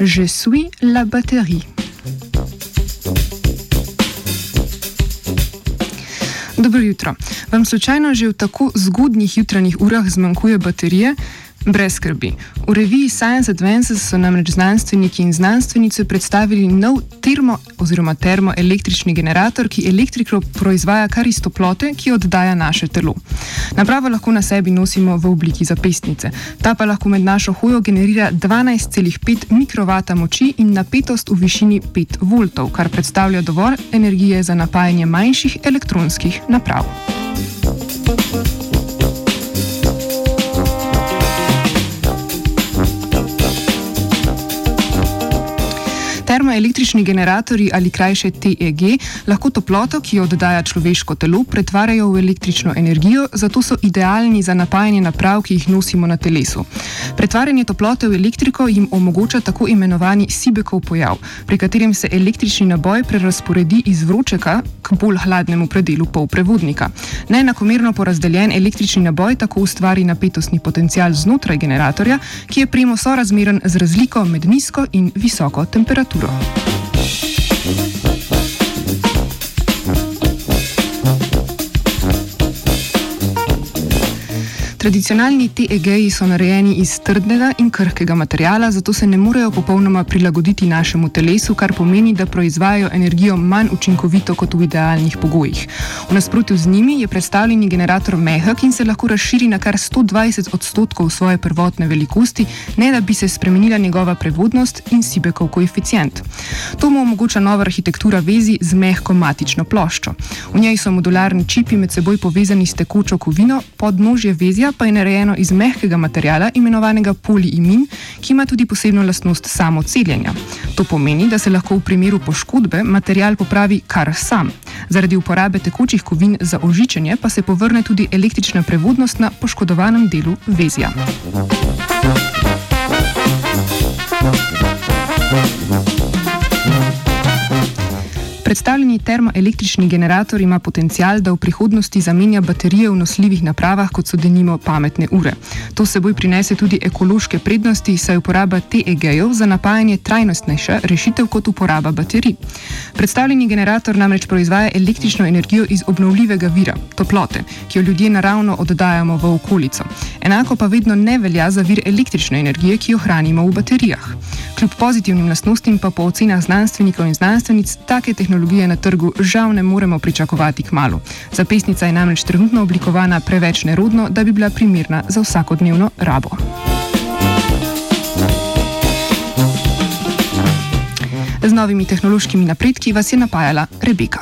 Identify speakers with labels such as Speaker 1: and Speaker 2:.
Speaker 1: Je suis la batterie. Dobro jutro. Vam slučajno že v tako zgodnjih jutranjih urah zmanjkuje baterije? Brez skrbi. V reviji Science Advances so namreč znanstveniki in znanstvenice predstavili nov termo- oziroma termoelektrični generator, ki elektriko proizvaja kar iz toplote, ki oddaja naše telo. Napravo lahko na sebi nosimo v obliki zapestnice. Ta pa lahko med našo hojo generira 12,5 mikrovata moči in napetost v višini 5 voltov, kar predstavlja dovolj energije za napajanje manjših elektronskih naprav. Termoelektrični generatorji ali krajše TEG lahko toploto, ki jo oddaja človeško telo, pretvarjajo v električno energijo, zato so idealni za napajanje naprav, ki jih nosimo na telesu. Pretvarjanje toplote v elektriko jim omogoča tako imenovani Sibekov pojav, pri katerem se električni naboj prerasporedi iz vročega k bolj hladnemu predelu polprevodnika. Neenakomerno porazdeljen električni naboj tako ustvari napetostni potencial znotraj generatorja, ki je premo sorazmeren z razliko med nizko in visoko temperaturo. Pedro. Tradicionalni TEG-ji so narejeni iz trdnega in krhkega materiala, zato se ne morejo popolnoma prilagoditi našemu telesu, kar pomeni, da proizvajajo energijo manj učinkovito kot v idealnih pogojih. V nasprotju z njimi je predstavljeni generator mehak in se lahko razširi na kar 120 odstotkov svoje prvotne velikosti, ne da bi se spremenila njegova prevodnost in Sibekov koeficient. To mu omogoča nova arhitektura vezi z mehko matično ploščo. V njej so modularni čipi med seboj povezani s tekočo kovino, podnožje vezja pa je narejeno iz mehkega materiala imenovanega poliimin, ki ima tudi posebno lastnost samoceljenja. To pomeni, da se lahko v primeru poškodbe material popravi kar sam. Zaradi uporabe tekočih kovin za ožičenje pa se povrne tudi električna prevodnost na poškodovanem delu vezja. Predstavljeni termoelektrični generator ima potencial, da v prihodnosti zamenja baterije v nosljivih napravah, kot so denimo pametne ure. To seboj prinese tudi ekološke prednosti, saj uporaba TEG-jev za napajanje trajnostnejša rešitev kot uporaba baterij. Predstavljeni generator namreč proizvaja električno energijo iz obnovljivega vira, toplote, ki jo ljudje naravno oddajamo v okolico. Enako pa vedno ne velja za vir električne energije, ki jo hranimo v baterijah. Kljub pozitivnim lastnostim pa po ocenah znanstvenikov in znanstvenic take tehnologije na trgu žal ne moremo pričakovati k malu. Zapestnica je namreč trenutno oblikovana preveč nerodno, da bi bila primerna za vsakodnevno rabo. Z novimi tehnološkimi napredki vas je napajala Rebeka.